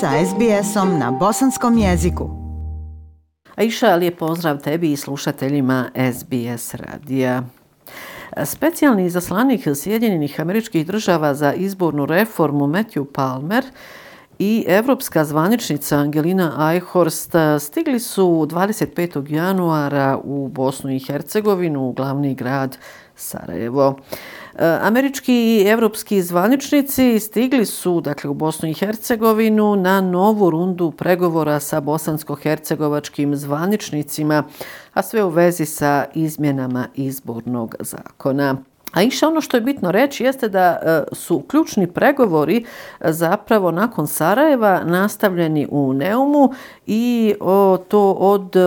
sa SBS-om na bosanskom jeziku. Aisha, lijep pozdrav tebi i slušateljima SBS radija. Specijalni zaslanik Sjedinjenih američkih država za izbornu reformu Matthew Palmer i evropska zvaničnica Angelina Eichhorst eh, stigli su 25. januara u Bosnu i Hercegovinu, u glavni grad Sarajevo. Eh, američki i evropski zvaničnici stigli su dakle, u Bosnu i Hercegovinu na novu rundu pregovora sa bosansko-hercegovačkim zvaničnicima, a sve u vezi sa izmjenama izbornog zakona. A iša ono što je bitno reći jeste da e, su ključni pregovori e, zapravo nakon Sarajeva nastavljeni u Neumu i to od e,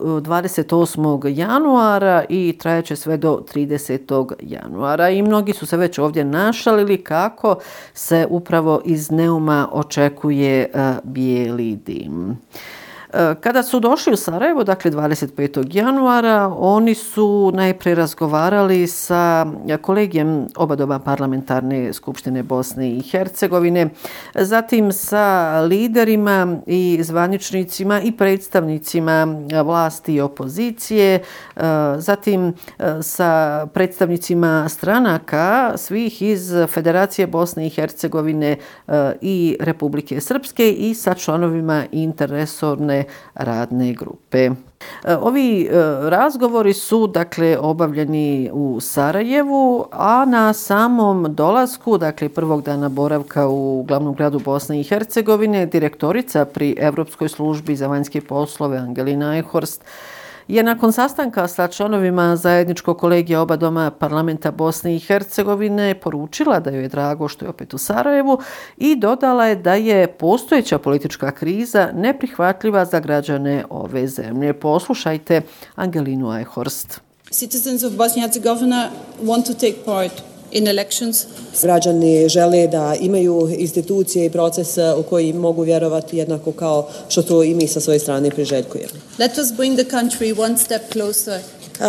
28. januara i trajeće sve do 30. januara. I mnogi su se već ovdje našalili kako se upravo iz Neuma očekuje bijeli dim. Kada su došli u Sarajevo, dakle 25. januara, oni su najprije razgovarali sa kolegijem oba doba parlamentarne skupštine Bosne i Hercegovine, zatim sa liderima i zvaničnicima i predstavnicima vlasti i opozicije, e, zatim e, sa predstavnicima stranaka svih iz Federacije Bosne i Hercegovine e, i Republike Srpske i sa članovima interresorne radne grupe. E, ovi e, razgovori su dakle obavljeni u Sarajevu, a na samom dolasku, dakle prvog dana boravka u glavnom gradu Bosne i Hercegovine, direktorica pri Evropskoj službi za vanjske poslove Angelina Ehorst je nakon sastanka sa članovima zajedničkog kolegija oba doma parlamenta Bosne i Hercegovine poručila da joj je drago što je opet u Sarajevu i dodala je da je postojeća politička kriza neprihvatljiva za građane ove zemlje. Poslušajte Angelinu Eichhorst. Citizens of Bosnia and Herzegovina want to take part in elections. Građani žele da imaju institucije i proces uh, u koji mogu vjerovati jednako kao što to i mi sa svoje strane priželjkujemo. Let us bring the country one step closer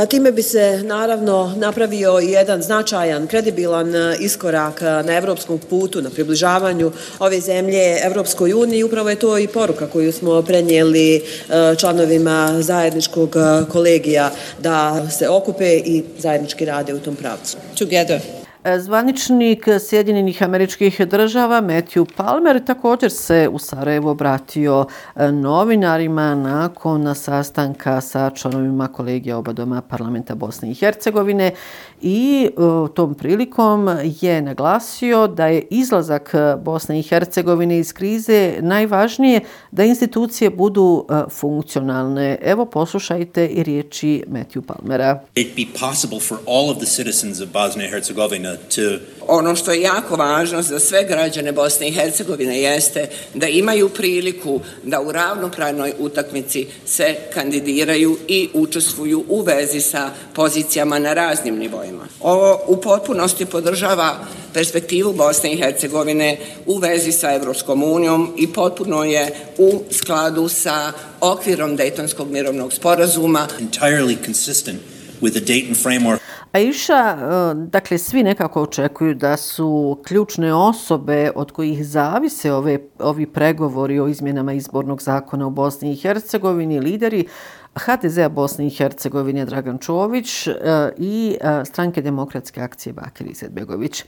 Time bi se naravno napravio jedan značajan, kredibilan uh, iskorak uh, na evropskom putu, na približavanju ove zemlje Evropskoj uniji. Upravo je to i poruka koju smo prenijeli članovima zajedničkog kolegija da se okupe i zajednički rade u tom pravcu. Together. E, zvaničnik Sjedinjenih američkih država Matthew Palmer također se u Sarajevo obratio e, novinarima nakon sastanka sa članovima kolegija oba doma parlamenta Bosne i Hercegovine i e, tom prilikom je naglasio da je izlazak Bosne i Hercegovine iz krize najvažnije da institucije budu e, funkcionalne. Evo poslušajte i riječi Matthew Palmera. It be possible for all of the citizens of Bosnia and Herzegovina to ono što je jako važno za sve građane Bosne i Hercegovine jeste da imaju priliku da u ravnopravnoj utakmici se kandidiraju i učestvuju u vezi sa pozicijama na raznim nivoima. Ovo u potpunosti podržava perspektivu Bosne i Hercegovine u vezi sa Evropskom unijom i potpuno je u skladu sa okvirom Dejtonskog mirovnog sporazuma. Entirely consistent with the Dayton framework. Aisha, e, dakle, svi nekako očekuju da su ključne osobe od kojih zavise ove, ovi pregovori o izmjenama izbornog zakona u Bosni i Hercegovini, lideri, HDZ-a Bosne i Hercegovine Dragan Čović e, i e, stranke demokratske akcije Bakir Izetbegović.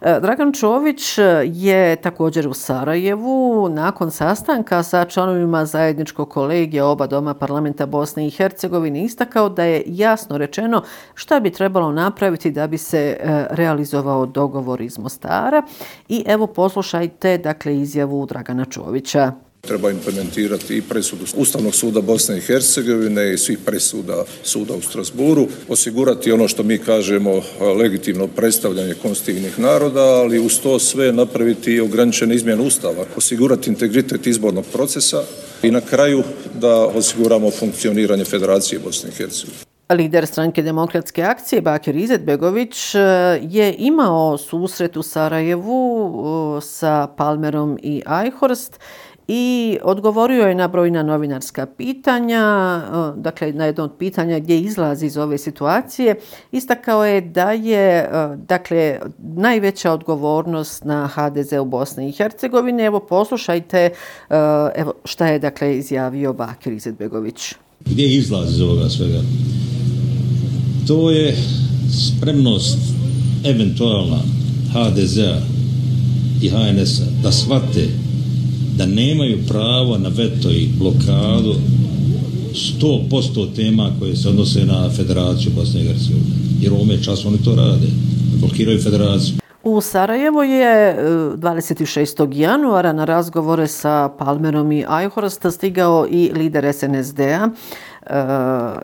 E, Dragan Čović je također u Sarajevu nakon sastanka sa članovima zajedničkog kolegija oba doma parlamenta Bosne i Hercegovine istakao da je jasno rečeno šta bi trebalo napraviti da bi se realizovao dogovor iz Mostara. I evo poslušajte dakle izjavu Dragana Čovića. Treba implementirati i presudu Ustavnog suda Bosne i Hercegovine i svih presuda suda u Strasburu, osigurati ono što mi kažemo eh, legitimno predstavljanje konstitutivnih naroda, ali uz to sve napraviti i ograničene izmjene Ustava, osigurati integritet izbornog procesa i na kraju da osiguramo funkcioniranje Federacije Bosne i Hercegovine. Lider stranke demokratske akcije Bakir Izetbegović eh, je imao susret u Sarajevu eh, sa Palmerom i Eichhorst i odgovorio je na brojna novinarska pitanja, dakle na jedno od pitanja gdje izlazi iz ove situacije, istakao je da je dakle najveća odgovornost na HDZ u Bosni i Hercegovini. Evo poslušajte evo šta je dakle izjavio Bakir Izetbegović. Gdje izlazi iz ovoga svega? To je spremnost eventualna HDZ-a i HNS-a da shvate da nemaju pravo na veto i blokadu 100% tema koje se odnose na Federaciju Bosne i Hercegovine. Jer u ovome času oni to rade. Blokiraju Federaciju. U Sarajevo je e, 26. Januara na razgovore sa Palmerom i Ajhorsta stigao i lider SNSD-a e,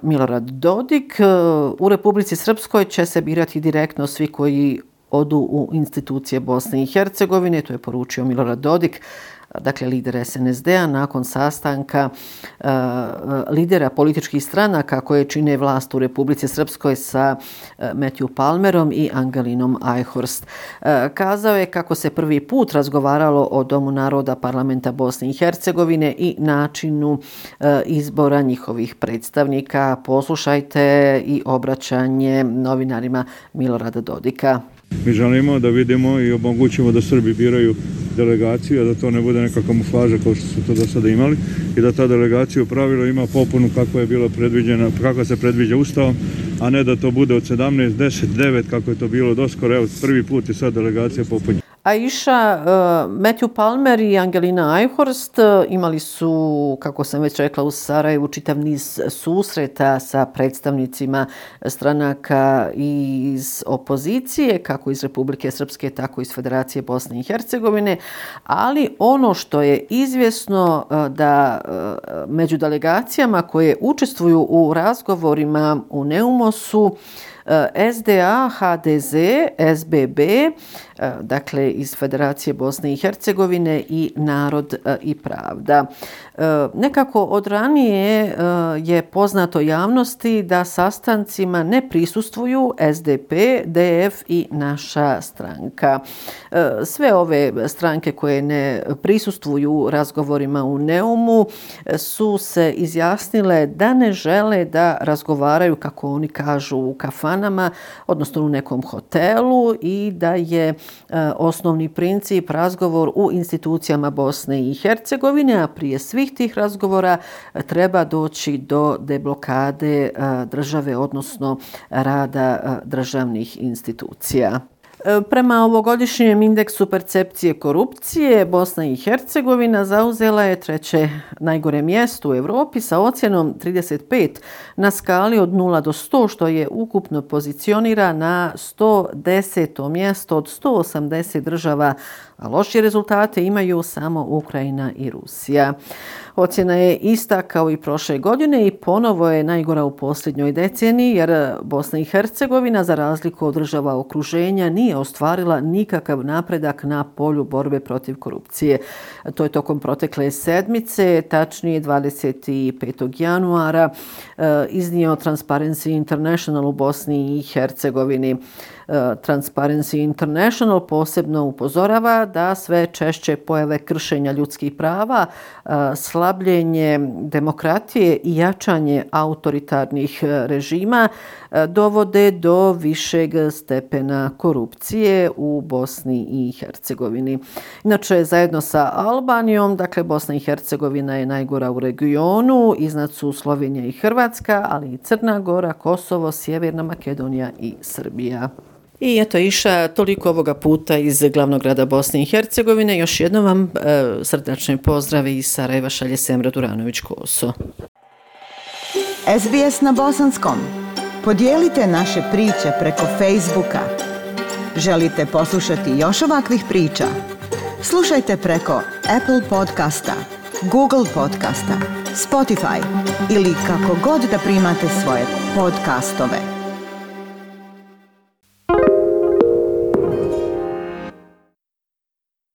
Milorad Dodik. E, u Republici Srpskoj će se birati direktno svi koji odu u institucije Bosne i Hercegovine, to je poručio Milorad Dodik, dakle lider SNSD-a nakon sastanka e, e, lidera političkih stranaka koje čine vlast u Republici Srpskoj sa e, Matthew Palmerom i Angelinom Eichhorst. E, kazao je kako se prvi put razgovaralo o Domu naroda parlamenta Bosne i Hercegovine i načinu e, izbora njihovih predstavnika. Poslušajte i obraćanje novinarima Milorada Dodika. Mi želimo da vidimo i omogućimo da Srbi biraju delegaciju, a da to ne bude neka kamuflaža kao što su to do sada imali i da ta delegacija u pravilu ima popunu kako je bila predviđena, kako se predviđa ustavom, a ne da to bude od 17, 10, 9 kako je to bilo doskoro. Evo, prvi put je sad delegacija popunjena. Aisha, eh, Matthew Palmer i Angelina Eichhorst eh, imali su, kako sam već rekla, u Sarajevu čitav niz susreta sa predstavnicima stranaka iz opozicije, kako iz Republike Srpske, tako iz Federacije Bosne i Hercegovine, ali ono što je izvjesno eh, da među delegacijama koje učestvuju u razgovorima u Neumosu, E, SDA, HDZ, SBB, e, dakle iz Federacije Bosne i Hercegovine i Narod e, i Pravda. Nekako od ranije je poznato javnosti da sastancima ne prisustvuju SDP, DF i naša stranka. Sve ove stranke koje ne prisustvuju razgovorima u Neumu su se izjasnile da ne žele da razgovaraju, kako oni kažu, u kafanama, odnosno u nekom hotelu i da je e, osnovni princip razgovor u institucijama Bosne i Hercegovine, a prije svih tih razgovora e, treba doći do deblokade e, države, odnosno rada državnih institucija. E, prema ovogodišnjem indeksu percepcije korupcije, Bosna i Hercegovina zauzela je treće najgore mjesto u Evropi sa ocjenom 35 na skali od 0 do 100, što je ukupno pozicionira na 110. mjesto od 180 država, a lošije rezultate imaju samo Ukrajina i Rusija. Ocjena je ista kao i prošle godine i ponovo je najgora u posljednjoj deceniji jer Bosna i Hercegovina za razliku od država okruženja nije ostvarila nikakav napredak na polju borbe protiv korupcije. To je tokom protekle sedmice, tačnije 25. januara, e, iznio Transparency International u Bosni i Hercegovini. E, Transparency International posebno upozorava da sve češće pojave kršenja ljudskih prava, e, slabljenje demokratije i jačanje autoritarnih e, režima dovode do višeg stepena korupcije u Bosni i Hercegovini. Inače, zajedno sa Albanijom, dakle Bosna i Hercegovina je najgora u regionu, iznad su Slovenija i Hrvatska, ali i Crna Gora, Kosovo, Sjeverna Makedonija i Srbija. I eto iša toliko ovoga puta iz glavnog grada Bosne i Hercegovine. Još jednom vam e, srdačne pozdrave iz Sarajeva šalje Semra Duranović-Koso. SBS na bosanskom. Podijelite naše priče preko Facebooka. Želite poslušati još ovakvih priča? Slušajte preko Apple podcasta, Google podcasta, Spotify ili kako god da primate svoje podcastove.